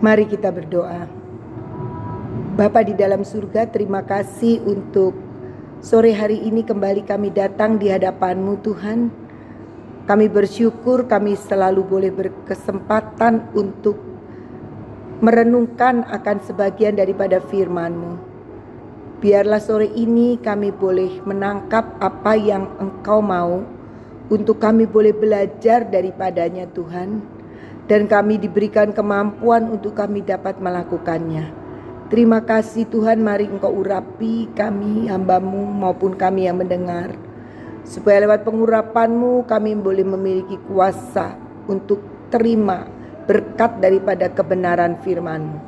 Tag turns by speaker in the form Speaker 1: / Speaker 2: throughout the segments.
Speaker 1: Mari kita berdoa. Bapa di dalam surga, terima kasih untuk sore hari ini kembali kami datang di hadapan-Mu Tuhan. Kami bersyukur kami selalu boleh berkesempatan untuk merenungkan akan sebagian daripada firman-Mu. Biarlah sore ini kami boleh menangkap apa yang Engkau mau untuk kami boleh belajar daripadanya Tuhan dan kami diberikan kemampuan untuk kami dapat melakukannya. Terima kasih Tuhan mari engkau urapi kami hambamu maupun kami yang mendengar. Supaya lewat pengurapanmu kami boleh memiliki kuasa untuk terima berkat daripada kebenaran firmanmu.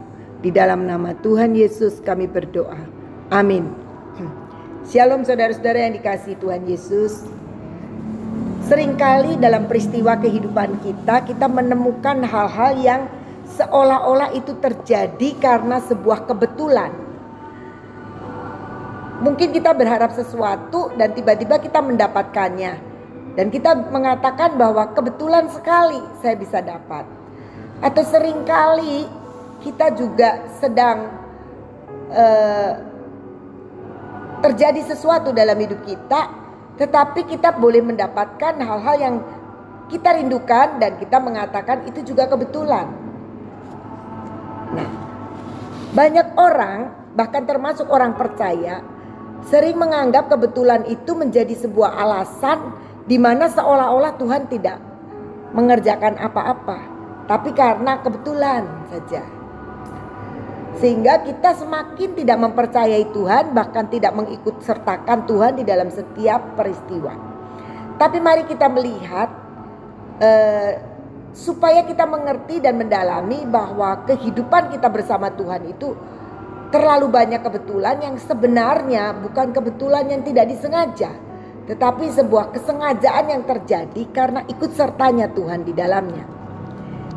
Speaker 1: Di dalam nama Tuhan Yesus kami berdoa. Amin. Shalom saudara-saudara yang dikasih Tuhan Yesus. Seringkali dalam peristiwa kehidupan kita, kita menemukan hal-hal yang seolah-olah itu terjadi karena sebuah kebetulan. Mungkin kita berharap sesuatu dan tiba-tiba kita mendapatkannya. Dan kita mengatakan bahwa kebetulan sekali saya bisa dapat. Atau sering kali kita juga sedang uh, terjadi sesuatu dalam hidup kita tetapi kita boleh mendapatkan hal-hal yang kita rindukan dan kita mengatakan itu juga kebetulan. Nah, banyak orang, bahkan termasuk orang percaya, sering menganggap kebetulan itu menjadi sebuah alasan di mana seolah-olah Tuhan tidak mengerjakan apa-apa, tapi karena kebetulan saja. Sehingga kita semakin tidak mempercayai Tuhan bahkan tidak mengikut sertakan Tuhan di dalam setiap peristiwa. Tapi mari kita melihat eh, supaya kita mengerti dan mendalami bahwa kehidupan kita bersama Tuhan itu terlalu banyak kebetulan yang sebenarnya bukan kebetulan yang tidak disengaja, tetapi sebuah kesengajaan yang terjadi karena ikut sertanya Tuhan di dalamnya.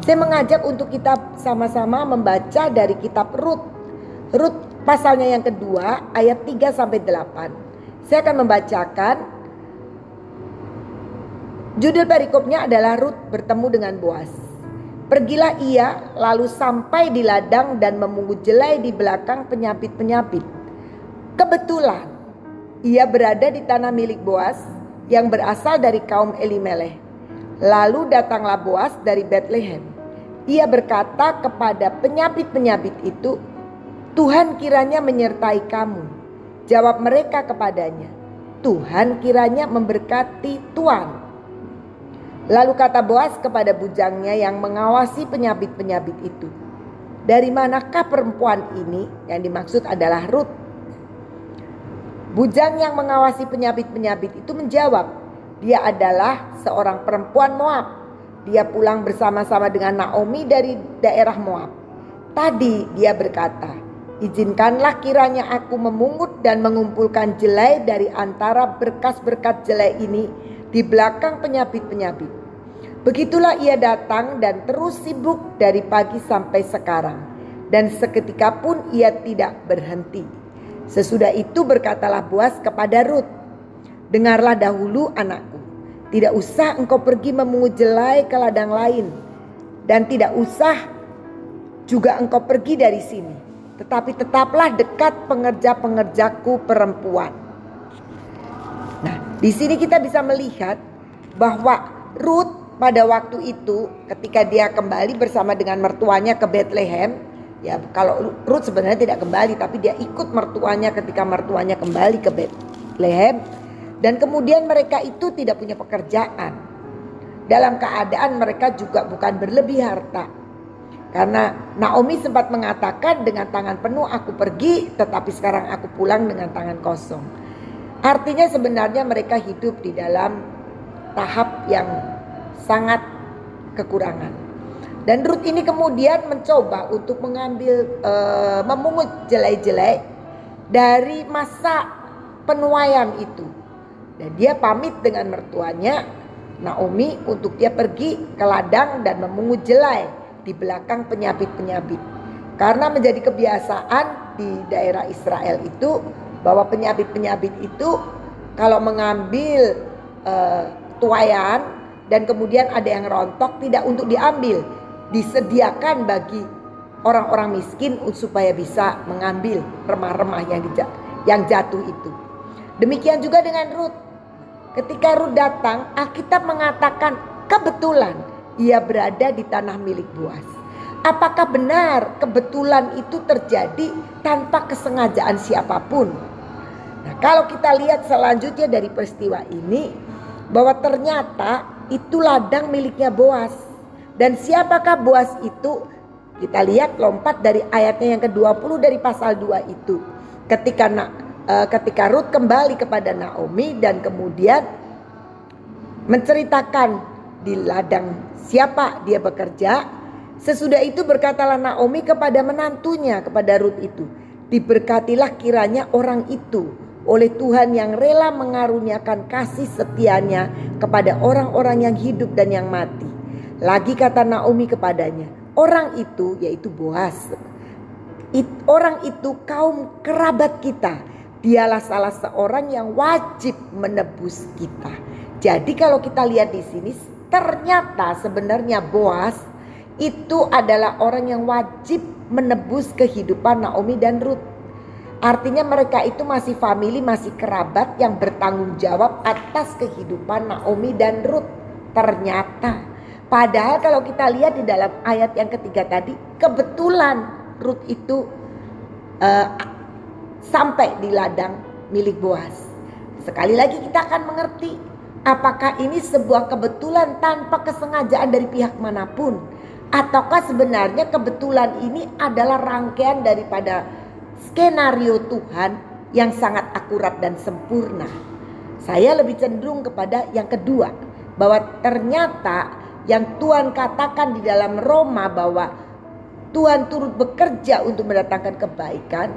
Speaker 1: Saya mengajak untuk kita sama-sama membaca dari kitab Rut. Rut pasalnya yang kedua ayat 3 sampai 8. Saya akan membacakan Judul perikopnya adalah Rut bertemu dengan Boas. Pergilah ia lalu sampai di ladang dan memungut jelai di belakang penyapit-penyapit. Kebetulan ia berada di tanah milik Boas yang berasal dari kaum Elimeleh. Lalu datanglah Boas dari Bethlehem. Ia berkata kepada penyabit-penyabit itu, Tuhan kiranya menyertai kamu. Jawab mereka kepadanya, Tuhan kiranya memberkati Tuhan. Lalu kata Boas kepada bujangnya yang mengawasi penyabit-penyabit itu, dari manakah perempuan ini? Yang dimaksud adalah Ruth. Bujang yang mengawasi penyabit-penyabit itu menjawab, dia adalah seorang perempuan Moab dia pulang bersama-sama dengan Naomi dari daerah Moab. Tadi dia berkata, izinkanlah kiranya aku memungut dan mengumpulkan jelai dari antara berkas-berkas jelai ini di belakang penyabit-penyabit. Begitulah ia datang dan terus sibuk dari pagi sampai sekarang. Dan seketika pun ia tidak berhenti. Sesudah itu berkatalah Boas kepada Ruth, Dengarlah dahulu anakku tidak usah engkau pergi memungut jelai ke ladang lain. Dan tidak usah juga engkau pergi dari sini. Tetapi tetaplah dekat pengerja-pengerjaku perempuan. Nah, di sini kita bisa melihat bahwa Ruth pada waktu itu ketika dia kembali bersama dengan mertuanya ke Bethlehem, ya kalau Ruth sebenarnya tidak kembali tapi dia ikut mertuanya ketika mertuanya kembali ke Bethlehem dan kemudian mereka itu tidak punya pekerjaan. Dalam keadaan mereka juga bukan berlebih harta. Karena Naomi sempat mengatakan dengan tangan penuh aku pergi tetapi sekarang aku pulang dengan tangan kosong. Artinya sebenarnya mereka hidup di dalam tahap yang sangat kekurangan. Dan Ruth ini kemudian mencoba untuk mengambil e, memungut jelai-jelai dari masa penuaian itu. Dan dia pamit dengan mertuanya Naomi untuk dia pergi ke ladang dan memungut jelai di belakang penyabit-penyabit. Karena menjadi kebiasaan di daerah Israel itu bahwa penyabit-penyabit itu kalau mengambil uh, tuayan dan kemudian ada yang rontok tidak untuk diambil, disediakan bagi orang-orang miskin supaya bisa mengambil remah-remah yang yang jatuh itu. Demikian juga dengan Ruth. Ketika Ruth datang, Alkitab mengatakan kebetulan ia berada di tanah milik Boas. Apakah benar kebetulan itu terjadi tanpa kesengajaan siapa pun? Nah, kalau kita lihat selanjutnya dari peristiwa ini bahwa ternyata itu ladang miliknya Boas. Dan siapakah Boas itu? Kita lihat lompat dari ayatnya yang ke-20 dari pasal 2 itu. Ketika uh, ketika Ruth kembali kepada Naomi dan kemudian menceritakan di ladang siapa dia bekerja. Sesudah itu berkatalah Naomi kepada menantunya kepada Ruth itu, diberkatilah kiranya orang itu oleh Tuhan yang rela mengaruniakan kasih setianya kepada orang-orang yang hidup dan yang mati. Lagi kata Naomi kepadanya, orang itu yaitu Boas. It, orang itu kaum kerabat kita. Dialah salah seorang yang wajib menebus kita. Jadi kalau kita lihat di sini ternyata sebenarnya Boas itu adalah orang yang wajib menebus kehidupan Naomi dan Ruth. Artinya mereka itu masih family, masih kerabat yang bertanggung jawab atas kehidupan Naomi dan Ruth. Ternyata padahal kalau kita lihat di dalam ayat yang ketiga tadi, kebetulan Ruth itu uh, sampai di ladang milik Boas. Sekali lagi kita akan mengerti Apakah ini sebuah kebetulan tanpa kesengajaan dari pihak mana pun? Ataukah sebenarnya kebetulan ini adalah rangkaian daripada skenario Tuhan yang sangat akurat dan sempurna? Saya lebih cenderung kepada yang kedua, bahwa ternyata yang Tuhan katakan di dalam Roma bahwa Tuhan turut bekerja untuk mendatangkan kebaikan,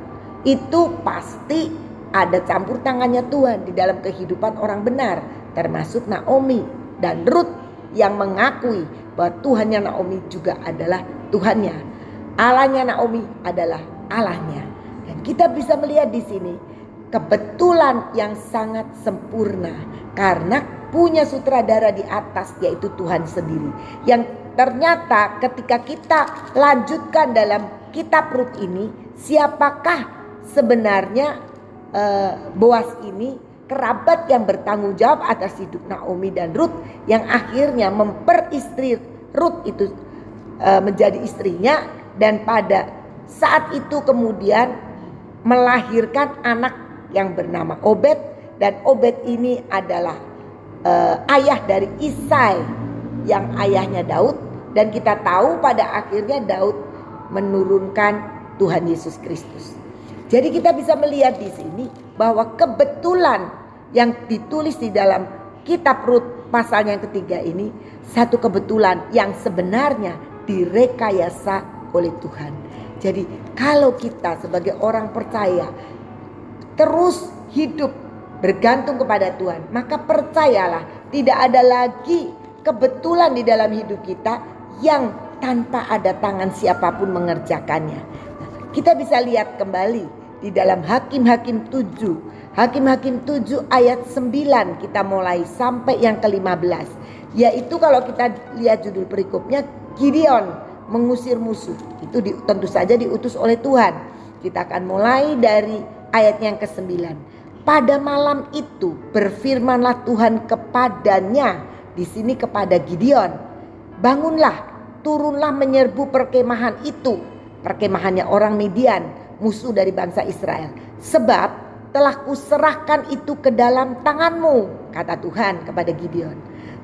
Speaker 1: itu pasti ada campur tangannya Tuhan di dalam kehidupan orang benar termasuk Naomi dan Ruth yang mengakui bahwa Tuhannya Naomi juga adalah Tuhannya. Allahnya Naomi adalah Allahnya. Dan kita bisa melihat di sini kebetulan yang sangat sempurna karena punya sutradara di atas yaitu Tuhan sendiri. Yang ternyata ketika kita lanjutkan dalam kitab Ruth ini, siapakah sebenarnya uh, Boas ini kerabat yang bertanggung jawab atas hidup Naomi dan Ruth yang akhirnya memperistri Ruth itu e, menjadi istrinya dan pada saat itu kemudian melahirkan anak yang bernama Obed dan Obed ini adalah e, ayah dari Isai yang ayahnya Daud dan kita tahu pada akhirnya Daud menurunkan Tuhan Yesus Kristus. Jadi kita bisa melihat di sini bahwa kebetulan yang ditulis di dalam kitab Rut pasal yang ketiga ini satu kebetulan yang sebenarnya direkayasa oleh Tuhan. Jadi kalau kita sebagai orang percaya terus hidup bergantung kepada Tuhan, maka percayalah tidak ada lagi kebetulan di dalam hidup kita yang tanpa ada tangan siapa pun mengerjakannya. kita bisa lihat kembali di dalam Hakim-Hakim 7. Hakim-Hakim 7 ayat 9 kita mulai sampai yang ke-15. Yaitu kalau kita lihat judul perikopnya Gideon mengusir musuh. Itu di, tentu saja diutus oleh Tuhan. Kita akan mulai dari ayat yang ke-9. Pada malam itu berfirmanlah Tuhan kepadanya di sini kepada Gideon, bangunlah, turunlah menyerbu perkemahan itu, perkemahannya orang Midian musuh dari bangsa Israel. Sebab telah kuserahkan itu ke dalam tanganmu, kata Tuhan kepada Gideon.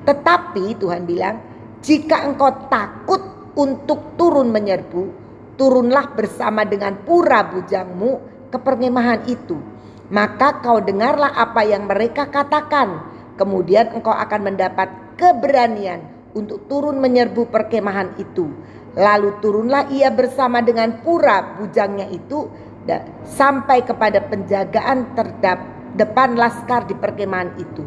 Speaker 1: Tetapi Tuhan bilang, jika engkau takut untuk turun menyerbu, turunlah bersama dengan pura bujangmu ke perkemahan itu. Maka kau dengarlah apa yang mereka katakan. Kemudian engkau akan mendapat keberanian untuk turun menyerbu perkemahan itu Lalu turunlah ia bersama dengan pura bujangnya itu sampai kepada penjagaan terdap depan laskar di perkemahan itu.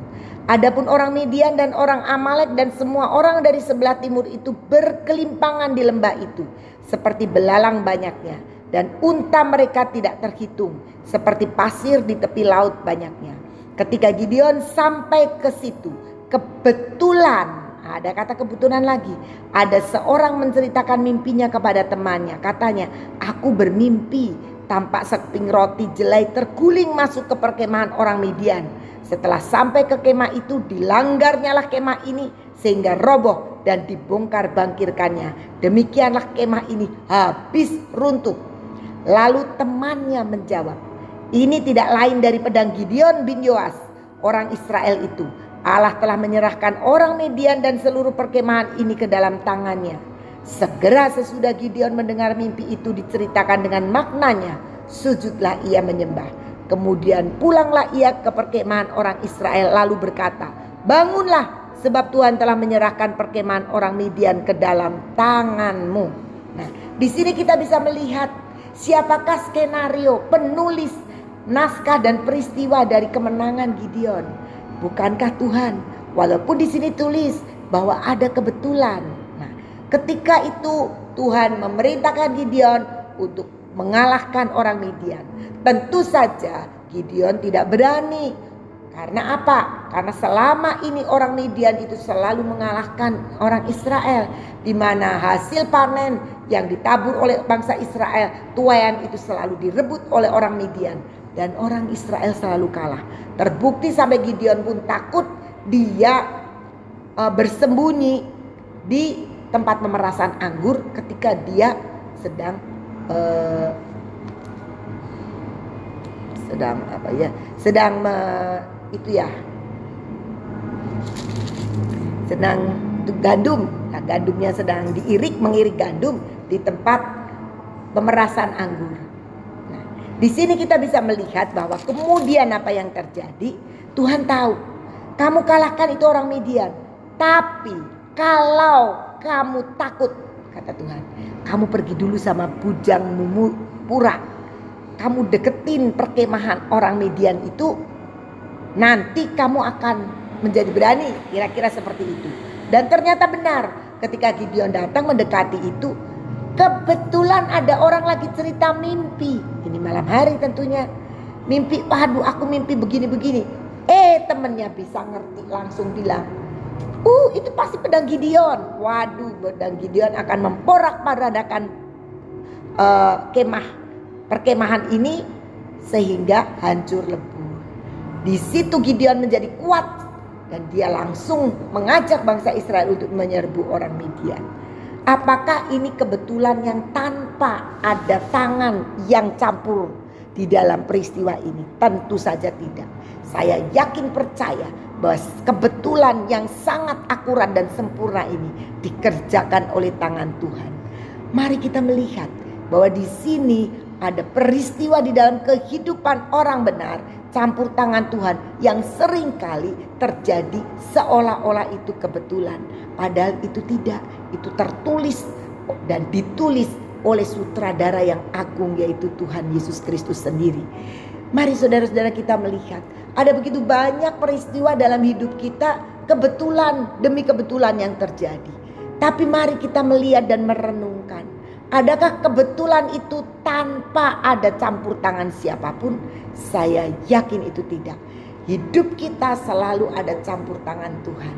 Speaker 1: Adapun orang Midian dan orang Amalek dan semua orang dari sebelah timur itu berkelimpangan di lembah itu seperti belalang banyaknya dan unta mereka tidak terhitung seperti pasir di tepi laut banyaknya. Ketika Gideon sampai ke situ, kebetulan ada kata kebetulan lagi. Ada seorang menceritakan mimpinya kepada temannya. Katanya, aku bermimpi tampak sekeping roti jelai terguling masuk ke perkemahan orang Midian. Setelah sampai ke kemah itu dilanggarnyalah kemah ini sehingga roboh dan dibongkar bangkirkannya. Demikianlah kemah ini habis runtuh. Lalu temannya menjawab, ini tidak lain dari pedang Gideon bin Yoas, orang Israel itu. Allah telah menyerahkan orang Median dan seluruh perkemahan ini ke dalam tangannya. Segera sesudah Gideon mendengar mimpi itu diceritakan dengan maknanya, sujudlah ia menyembah. Kemudian pulanglah ia ke perkemahan orang Israel lalu berkata, "Bangunlah, sebab Tuhan telah menyerahkan perkemahan orang Midian ke dalam tanganmu." Nah, di sini kita bisa melihat siapakah skenario penulis naskah dan peristiwa dari kemenangan Gideon. Bukankah Tuhan? Walaupun di sini tulis bahwa ada kebetulan. Nah, ketika itu Tuhan memerintahkan Gideon untuk mengalahkan orang Midian. Tentu saja Gideon tidak berani. Karena apa? Karena selama ini orang Midian itu selalu mengalahkan orang Israel. Di mana hasil panen yang ditabur oleh bangsa Israel, tuayan itu selalu direbut oleh orang Midian dan orang Israel selalu kalah. Terbukti sampai Gideon pun takut dia uh, bersembunyi di tempat pemerasan anggur ketika dia sedang uh, sedang apa ya? Sedang me, itu ya. Sedang gandum. Nah, gandumnya sedang diirik mengirik gandum di tempat pemerasan anggur di sini kita bisa melihat bahwa kemudian apa yang terjadi, Tuhan tahu. Kamu kalahkan itu orang Midian. Tapi kalau kamu takut, kata Tuhan, kamu pergi dulu sama bujang pura. Kamu deketin perkemahan orang Midian itu, nanti kamu akan menjadi berani. Kira-kira seperti itu. Dan ternyata benar, ketika Gideon datang mendekati itu, Kebetulan ada orang lagi cerita mimpi. Ini malam hari tentunya. Mimpi, waduh aku mimpi begini-begini. Eh temennya bisa ngerti langsung bilang. Uh itu pasti pedang Gideon. Waduh pedang Gideon akan memporak maradakan uh, kemah perkemahan ini sehingga hancur lebur. Di situ Gideon menjadi kuat dan dia langsung mengajak bangsa Israel untuk menyerbu orang Midian. Apakah ini kebetulan yang tanpa ada tangan yang campur di dalam peristiwa ini? Tentu saja tidak. Saya yakin percaya bahwa kebetulan yang sangat akurat dan sempurna ini dikerjakan oleh tangan Tuhan. Mari kita melihat bahwa di sini ada peristiwa di dalam kehidupan orang benar campur tangan Tuhan yang sering kali terjadi seolah-olah itu kebetulan. Padahal itu tidak, itu tertulis dan ditulis oleh sutradara yang agung yaitu Tuhan Yesus Kristus sendiri. Mari saudara-saudara kita melihat ada begitu banyak peristiwa dalam hidup kita kebetulan demi kebetulan yang terjadi. Tapi mari kita melihat dan merenungkan Adakah kebetulan itu tanpa ada campur tangan siapa pun? Saya yakin itu tidak. Hidup kita selalu ada campur tangan Tuhan.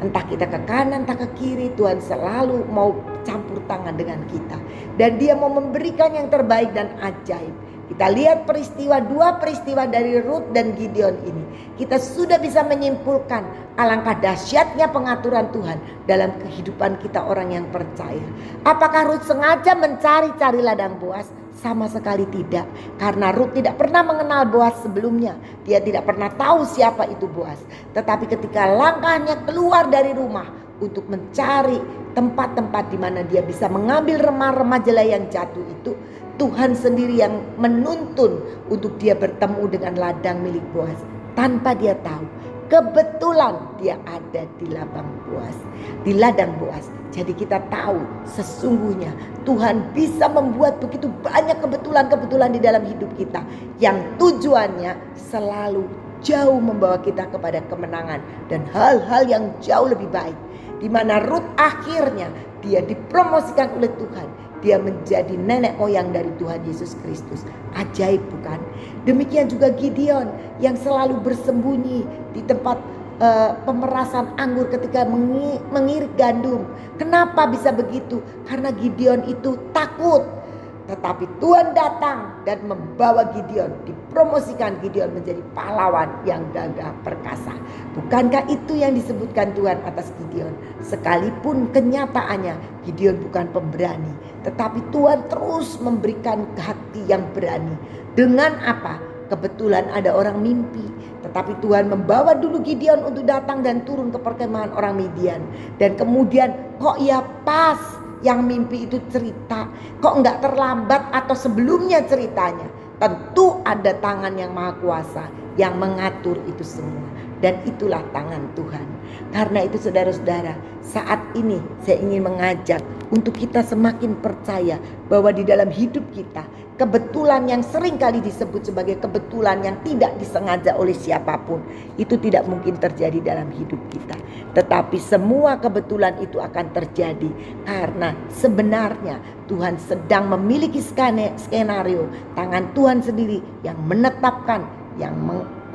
Speaker 1: Entah kita ke kanan, entah ke kiri, Tuhan selalu mau campur tangan dengan kita. Dan dia mau memberikan yang terbaik dan ajaib. Kita lihat peristiwa dua peristiwa dari Ruth dan Gideon ini. Kita sudah bisa menyimpulkan alangkah dahsyatnya pengaturan Tuhan dalam kehidupan kita orang yang percaya. Apakah Ruth sengaja mencari-cari ladang Boas? Sama sekali tidak. Karena Ruth tidak pernah mengenal Boas sebelumnya. Dia tidak pernah tahu siapa itu Boas. Tetapi ketika langkahnya keluar dari rumah untuk mencari tempat-tempat di mana dia bisa mengambil remah-remah jelai yang jatuh itu, Tuhan sendiri yang menuntun untuk dia bertemu dengan ladang milik Boas tanpa dia tahu. Kebetulan dia ada di ladang Boas, di ladang Boas. Jadi kita tahu sesungguhnya Tuhan bisa membuat begitu banyak kebetulan-kebetulan di dalam hidup kita yang tujuannya selalu jauh membawa kita kepada kemenangan dan hal-hal yang jauh lebih baik. Di mana Ruth akhirnya dia dipromosikan oleh Tuhan dia menjadi nenek moyang dari Tuhan Yesus Kristus. Ajaib bukan? Demikian juga Gideon yang selalu bersembunyi di tempat uh, pemerasan anggur ketika mengirik gandum. Kenapa bisa begitu? Karena Gideon itu takut. Tetapi Tuhan datang dan membawa Gideon, dipromosikan Gideon menjadi pahlawan yang gagah perkasa. Bukankah itu yang disebutkan Tuhan atas Gideon? Sekalipun kenyataannya Gideon bukan pemberani, tetapi Tuhan terus memberikan hati yang berani. Dengan apa? Kebetulan ada orang mimpi, tetapi Tuhan membawa dulu Gideon untuk datang dan turun ke perkemahan orang Midian. Dan kemudian kok ya pas yang mimpi itu cerita. Kok nggak terlambat atau sebelumnya ceritanya. Tentu ada tangan yang maha kuasa yang mengatur itu semua. Dan itulah tangan Tuhan. Karena itu saudara-saudara, saat ini saya ingin mengajak untuk kita semakin percaya bahwa di dalam hidup kita kebetulan yang sering kali disebut sebagai kebetulan yang tidak disengaja oleh siapa pun itu tidak mungkin terjadi dalam hidup kita. Tetapi semua kebetulan itu akan terjadi karena sebenarnya Tuhan sedang memiliki skenario tangan Tuhan sendiri yang menetapkan yang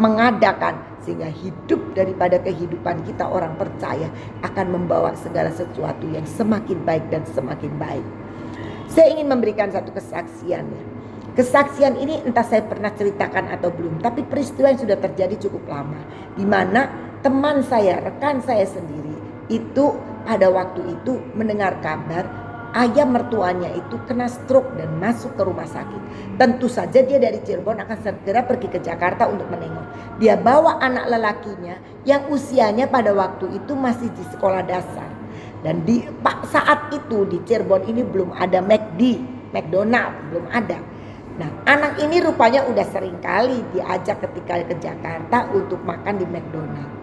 Speaker 1: mengadakan sehingga hidup daripada kehidupan kita orang percaya akan membawa segala sesuatu yang semakin baik dan semakin baik. Saya ingin memberikan satu kesaksian. Kesaksian ini entah saya pernah ceritakan atau belum, tapi peristiwa yang sudah terjadi cukup lama. Di mana teman saya, rekan saya sendiri itu pada waktu itu mendengar kabar ayah mertuanya itu kena stroke dan masuk ke rumah sakit. Tentu saja dia dari Cirebon akan segera pergi ke Jakarta untuk menengok. Dia bawa anak lelakinya yang usianya pada waktu itu masih di sekolah dasar. Dan di saat itu di Cirebon ini belum ada McD, McDonald, belum ada. Nah anak ini rupanya udah sering kali diajak ketika ke Jakarta untuk makan di McDonald.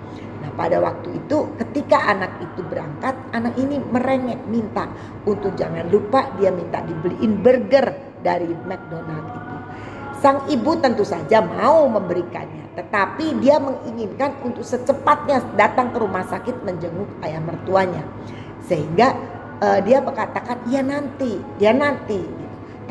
Speaker 1: Pada waktu itu ketika anak itu berangkat anak ini merengek minta untuk jangan lupa dia minta dibeliin burger dari McDonald itu. Sang ibu tentu saja mau memberikannya tetapi dia menginginkan untuk secepatnya datang ke rumah sakit menjenguk ayah mertuanya. Sehingga uh, dia berkatakan ya nanti ya nanti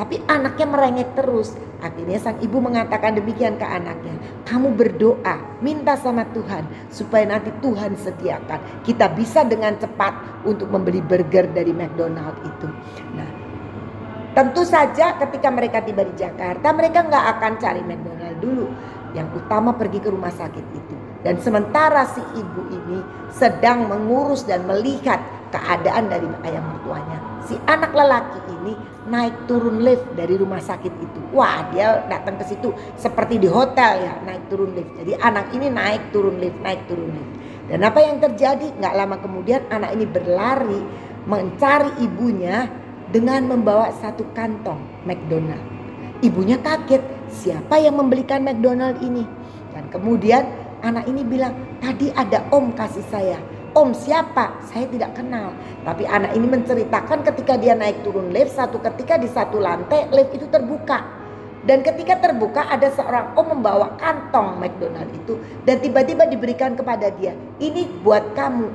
Speaker 1: tapi anaknya merengek terus Akhirnya sang ibu mengatakan demikian ke anaknya. Kamu berdoa, minta sama Tuhan supaya nanti Tuhan sediakan. Kita bisa dengan cepat untuk membeli burger dari McDonald itu. Nah, tentu saja ketika mereka tiba di Jakarta, mereka nggak akan cari McDonald dulu. Yang utama pergi ke rumah sakit itu. Dan sementara si ibu ini sedang mengurus dan melihat keadaan dari ayah mertuanya. Si anak lelaki ini naik turun lift dari rumah sakit itu. Wah, dia datang ke situ seperti di hotel ya, naik turun lift. Jadi anak ini naik turun lift, naik turun lift. Dan apa yang terjadi? Nggak lama kemudian anak ini berlari mencari ibunya dengan membawa satu kantong McDonald. Ibunya kaget, siapa yang membelikan McDonald ini? Dan kemudian anak ini bilang, tadi ada om kasih saya Om siapa? Saya tidak kenal. Tapi anak ini menceritakan ketika dia naik turun lift satu ketika di satu lantai lift itu terbuka. Dan ketika terbuka ada seorang om membawa kantong McDonald itu dan tiba-tiba diberikan kepada dia. Ini buat kamu.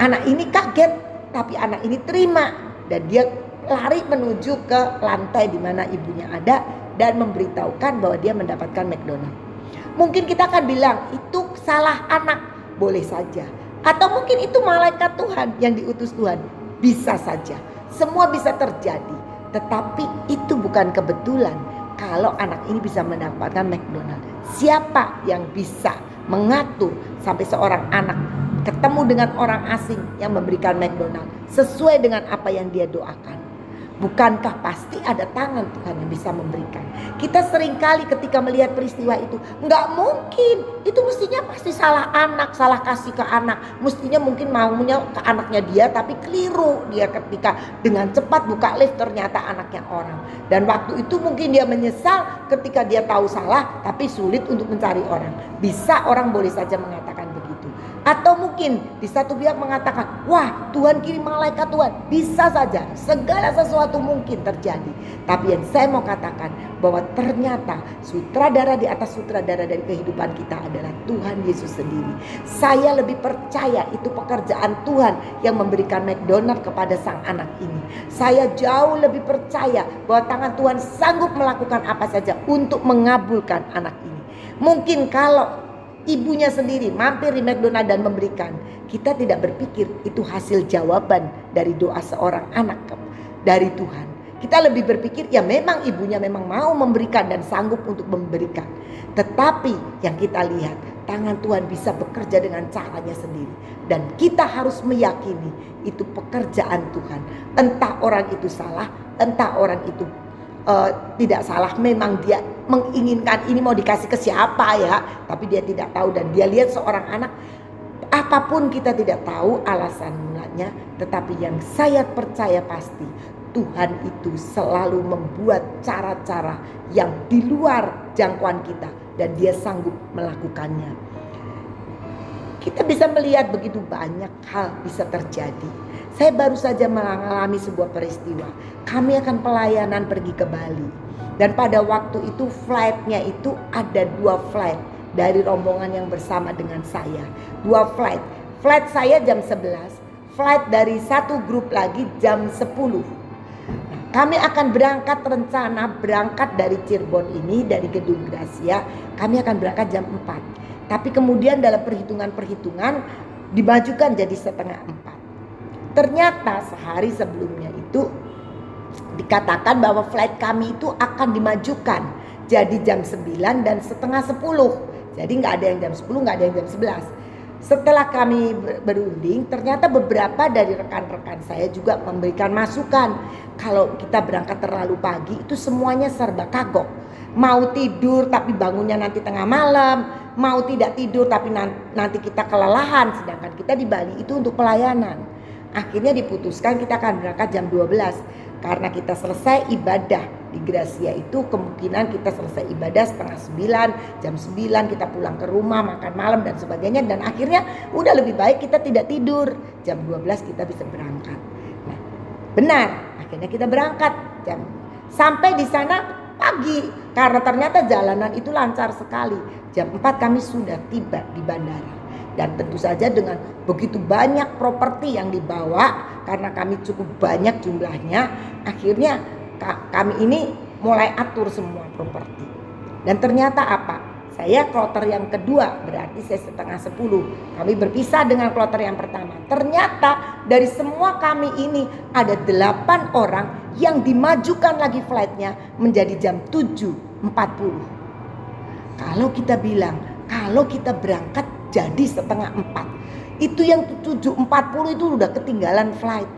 Speaker 1: Anak ini kaget tapi anak ini terima dan dia lari menuju ke lantai di mana ibunya ada dan memberitahukan bahwa dia mendapatkan McDonald. Mungkin kita akan bilang itu salah anak boleh saja. Atau mungkin itu malaikat Tuhan yang diutus Tuhan. Bisa saja. Semua bisa terjadi. Tetapi itu bukan kebetulan kalau anak ini bisa mendapatkan McDonald. Siapa yang bisa mengatur sampai seorang anak ketemu dengan orang asing yang memberikan McDonald sesuai dengan apa yang dia doakan. Bukankah pasti ada tangan Tuhan yang bisa memberikan? Kita sering kali ketika melihat peristiwa itu, nggak mungkin. Itu mestinya pasti salah anak, salah kasih ke anak. Mestinya mungkin maunya ke anaknya dia, tapi keliru dia ketika dengan cepat buka lift ternyata anaknya orang. Dan waktu itu mungkin dia menyesal ketika dia tahu salah, tapi sulit untuk mencari orang. Bisa orang boleh saja mengatakan. Atau mungkin di satu pihak mengatakan, wah Tuhan kirim malaikat Tuhan. Bisa saja, segala sesuatu mungkin terjadi. Tapi yang saya mau katakan bahwa ternyata sutradara di atas sutradara dari kehidupan kita adalah Tuhan Yesus sendiri. Saya lebih percaya itu pekerjaan Tuhan yang memberikan McDonald kepada sang anak ini. Saya jauh lebih percaya bahwa tangan Tuhan sanggup melakukan apa saja untuk mengabulkan anak ini. Mungkin kalau ibunya sendiri mampir di McDonald dan memberikan. Kita tidak berpikir itu hasil jawaban dari doa seorang anak dari Tuhan. Kita lebih berpikir ya memang ibunya memang mau memberikan dan sanggup untuk memberikan. Tetapi yang kita lihat tangan Tuhan bisa bekerja dengan caranya sendiri. Dan kita harus meyakini itu pekerjaan Tuhan. Entah orang itu salah, entah orang itu uh, tidak salah. Memang dia menginginkan ini mau dikasih ke siapa ya. Tapi dia tidak tahu dan dia lihat seorang anak apa pun kita tidak tahu alasan. Tetapi yang saya percaya pasti Tuhan itu selalu membuat cara-cara yang di luar jangkauan kita dan dia sanggup melakukannya. Kita bisa melihat begitu banyak hal bisa terjadi. Saya baru saja mengalami sebuah peristiwa. Kami akan pelayanan pergi ke Bali. Dan pada waktu itu flightnya itu ada dua flight dari rombongan yang bersama dengan saya. Dua flight. Flight saya jam 11. Flight dari satu grup lagi jam 10 kami akan berangkat rencana berangkat dari Cirebon ini dari Gedung Gracia. Kami akan berangkat jam 4. Tapi kemudian dalam perhitungan-perhitungan dimajukan jadi setengah 4. Ternyata sehari sebelumnya itu dikatakan bahwa flight kami itu akan dimajukan jadi jam 9 dan setengah 10. Jadi nggak ada yang jam 10, nggak ada yang jam 11. Setelah kami berunding, ternyata beberapa dari rekan-rekan saya juga memberikan masukan. Kalau kita berangkat terlalu pagi, itu semuanya serba kagok. Mau tidur tapi bangunnya nanti tengah malam, mau tidak tidur tapi nanti kita kelelahan. Sedangkan kita di Bali itu untuk pelayanan. Akhirnya diputuskan kita akan berangkat jam 12 karena kita selesai ibadah di Gracia itu kemungkinan kita selesai ibadah setengah sembilan, jam sembilan kita pulang ke rumah, makan malam dan sebagainya. Dan akhirnya udah lebih baik kita tidak tidur. Jam 12 kita bisa berangkat. Nah, benar, akhirnya kita berangkat jam sampai di sana pagi karena ternyata jalanan itu lancar sekali. Jam 4 kami sudah tiba di bandara dan tentu saja dengan begitu banyak properti yang dibawa karena kami cukup banyak jumlahnya akhirnya kami ini mulai atur semua properti. Dan ternyata apa? Saya kloter yang kedua berarti saya setengah sepuluh. Kami berpisah dengan kloter yang pertama. Ternyata dari semua kami ini ada delapan orang yang dimajukan lagi flightnya menjadi jam 7.40 kalau kita bilang kalau kita berangkat jadi setengah empat. Itu yang 7.40 itu udah ketinggalan flight.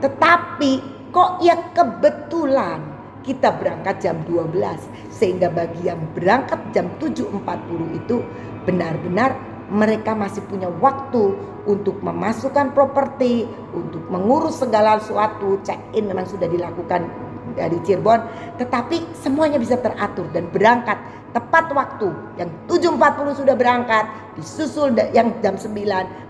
Speaker 1: Tetapi kok ya kebetulan kita berangkat jam 12 sehingga bagi yang berangkat jam 7.40 itu benar-benar mereka masih punya waktu untuk memasukkan properti, untuk mengurus segala sesuatu, check-in memang sudah dilakukan dari Cirebon, tetapi semuanya bisa teratur dan berangkat tepat waktu. Yang 7.40 sudah berangkat, disusul yang jam 9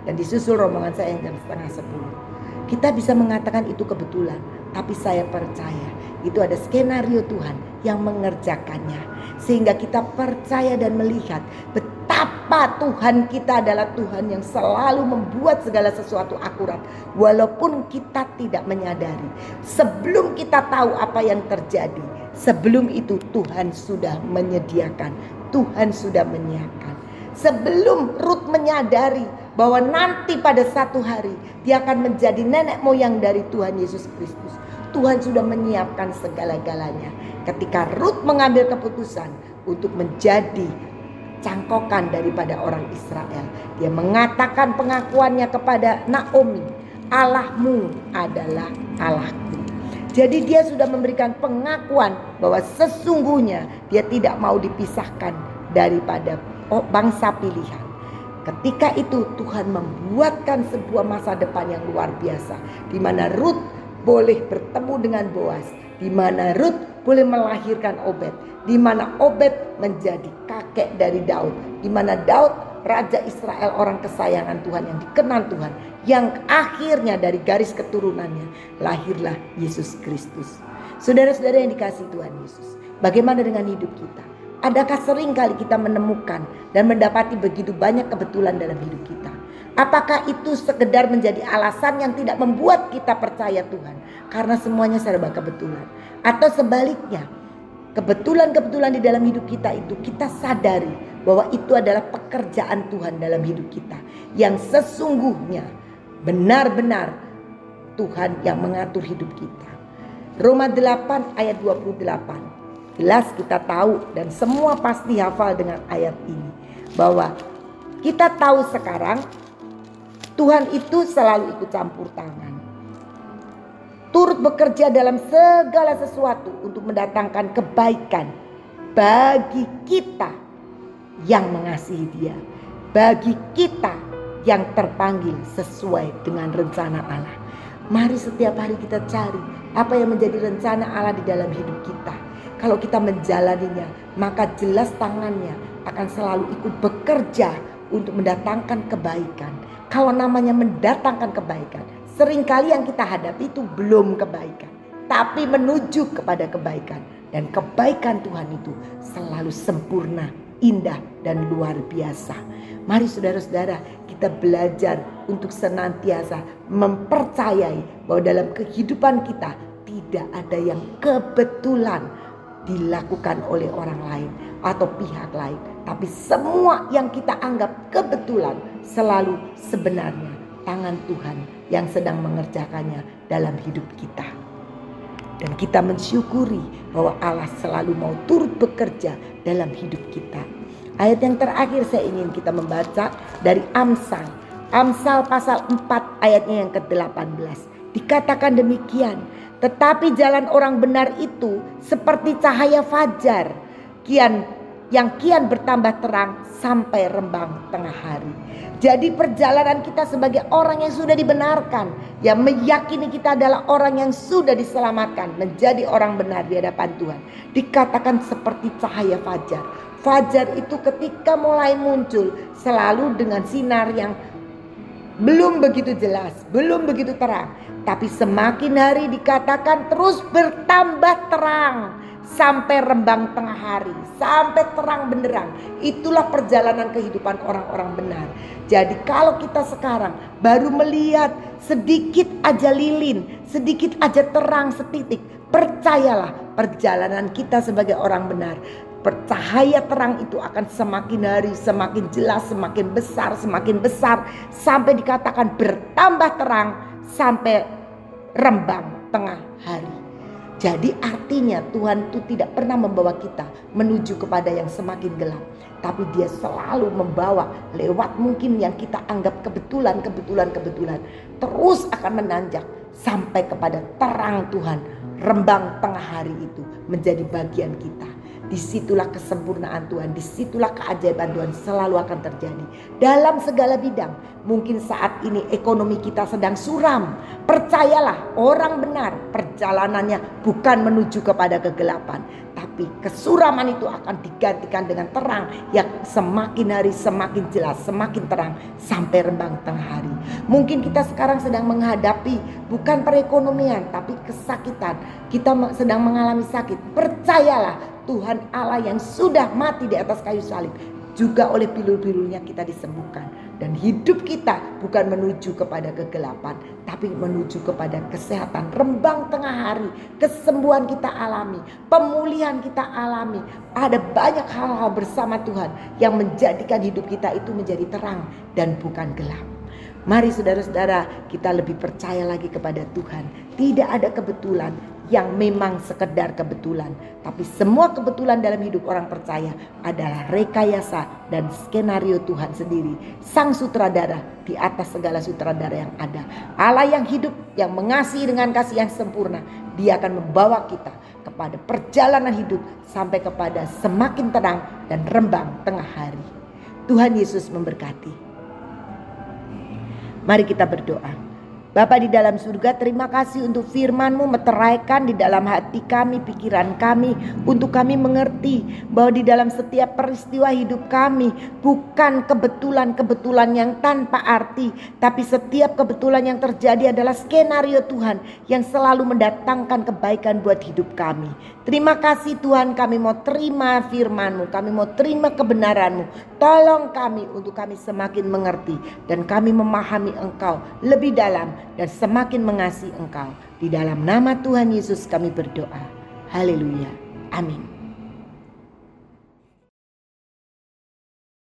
Speaker 1: dan disusul rombongan saya yang jam setengah 10. Kita bisa mengatakan itu kebetulan, tapi saya percaya itu ada skenario Tuhan yang mengerjakannya. Sehingga kita percaya dan melihat betapa Tuhan kita adalah Tuhan yang selalu membuat segala sesuatu akurat. Walaupun kita tidak menyadari. Sebelum kita tahu apa yang terjadi, Sebelum itu Tuhan sudah menyediakan, Tuhan sudah menyiapkan. Sebelum Ruth menyadari bahwa nanti pada satu hari dia akan menjadi nenek moyang dari Tuhan Yesus Kristus. Tuhan sudah menyiapkan segala-galanya. Ketika Ruth mengambil keputusan untuk menjadi cangkokan daripada orang Israel. Dia mengatakan pengakuannya kepada Naomi, Allahmu adalah Allahku. Jadi dia sudah memberikan pengakuan bahwa sesungguhnya dia tidak mau dipisahkan daripada bangsa pilihan. Ketika itu Tuhan membuatkan sebuah masa depan yang luar biasa di mana Ruth boleh bertemu dengan Boas, di mana Ruth boleh melahirkan Obed, di mana Obed menjadi kakek dari Daud, di mana Daud raja Israel orang kesayangan Tuhan yang dikenal Tuhan yang akhirnya dari garis keturunannya lahirlah Yesus Kristus. Saudara-saudara yang dikasih Tuhan Yesus, bagaimana dengan hidup kita? Adakah sering kali kita menemukan dan mendapati begitu banyak kebetulan dalam hidup kita? Apakah itu sekedar menjadi alasan yang tidak membuat kita percaya Tuhan? Karena semuanya serba kebetulan. Atau sebaliknya, kebetulan-kebetulan di dalam hidup kita itu kita sadari bahwa itu adalah pekerjaan Tuhan dalam hidup kita yang sesungguhnya benar-benar Tuhan yang mengatur hidup kita. Roma 8 ayat 28. Jelas kita tahu dan semua pasti hafal dengan ayat ini bahwa kita tahu sekarang Tuhan itu selalu ikut campur tangan. Turut bekerja dalam segala sesuatu untuk mendatangkan kebaikan bagi kita yang mengasihi Dia, bagi kita yang terpanggil sesuai dengan rencana Allah. Mari setiap hari kita cari apa yang menjadi rencana Allah di dalam hidup kita. Kalau kita menjalaninya, maka jelas tangannya akan selalu ikut bekerja untuk mendatangkan kebaikan. Kalau namanya mendatangkan kebaikan, sering kali yang kita hadapi itu belum kebaikan, tapi menuju kepada kebaikan. Dan kebaikan Tuhan itu selalu sempurna, indah, dan luar biasa. Mari saudara-saudara kita belajar untuk senantiasa mempercayai bahwa dalam kehidupan kita tidak ada yang kebetulan dilakukan oleh orang lain atau pihak lain. Tapi semua yang kita anggap kebetulan selalu sebenarnya tangan Tuhan yang sedang mengerjakannya dalam hidup kita. Dan kita mensyukuri bahwa Allah selalu mau turut bekerja dalam hidup kita. Ayat yang terakhir saya ingin kita membaca dari Amsal. Amsal pasal 4 ayatnya yang ke-18. Dikatakan demikian, tetapi jalan orang benar itu seperti cahaya fajar. Kian yang kian bertambah terang sampai rembang tengah hari. Jadi perjalanan kita sebagai orang yang sudah dibenarkan, yang meyakini kita adalah orang yang sudah diselamatkan, menjadi orang benar di hadapan Tuhan. Dikatakan seperti cahaya fajar. Fajar itu ketika mulai muncul selalu dengan sinar yang belum begitu jelas, belum begitu terang. Tapi semakin hari dikatakan terus bertambah terang sampai rembang tengah hari, sampai terang benderang. Itulah perjalanan kehidupan orang-orang benar. Jadi kalau kita sekarang baru melihat sedikit aja lilin, sedikit aja terang setitik, percayalah perjalanan kita sebagai orang benar. Percahaya terang itu akan semakin hari semakin jelas, semakin besar, semakin besar sampai dikatakan bertambah terang sampai rembang tengah hari. Jadi artinya Tuhan itu tidak pernah membawa kita menuju kepada yang semakin gelap. Tapi dia selalu membawa lewat mungkin yang kita anggap kebetulan, kebetulan, kebetulan. Terus akan menanjak sampai kepada terang Tuhan. Rembang tengah hari itu menjadi bagian kita. Di situlah kesempurnaan Tuhan, di situlah keajaiban Tuhan selalu akan terjadi. Dalam segala bidang, mungkin saat ini ekonomi kita sedang suram. Percayalah orang benar perjalanannya bukan menuju kepada kegelapan. Tapi kesuraman itu akan digantikan dengan terang yang semakin hari semakin jelas, semakin terang sampai rembang tengah hari. Mungkin kita sekarang sedang menghadapi bukan perekonomian tapi kesakitan. Kita sedang mengalami sakit. Percayalah Tuhan Allah yang sudah mati di atas kayu salib juga oleh pilur-pilurnya kita disembuhkan. Dan hidup kita bukan menuju kepada kegelapan tapi menuju kepada kesehatan rembang tengah hari kesembuhan kita alami pemulihan kita alami. Ada banyak hal-hal bersama Tuhan yang menjadikan hidup kita itu menjadi terang dan bukan gelap. Mari saudara-saudara kita lebih percaya lagi kepada Tuhan. Tidak ada kebetulan, yang memang sekedar kebetulan, tapi semua kebetulan dalam hidup orang percaya adalah rekayasa dan skenario Tuhan sendiri, sang sutradara di atas segala sutradara yang ada. Allah yang hidup, yang mengasihi dengan kasih yang sempurna, Dia akan membawa kita kepada perjalanan hidup sampai kepada semakin tenang dan rembang tengah hari. Tuhan Yesus memberkati. Mari kita berdoa. Bapa di dalam surga terima kasih untuk firmanmu meteraikan di dalam hati kami, pikiran kami. Untuk kami mengerti bahwa di dalam setiap peristiwa hidup kami bukan kebetulan-kebetulan yang tanpa arti. Tapi setiap kebetulan yang terjadi adalah skenario Tuhan yang selalu mendatangkan kebaikan buat hidup kami. Terima kasih Tuhan kami mau terima firmanmu, kami mau terima kebenaranmu. Tolong kami untuk kami semakin mengerti dan kami memahami engkau lebih dalam dan semakin mengasihi Engkau. Di dalam nama Tuhan Yesus kami berdoa. Haleluya. Amin.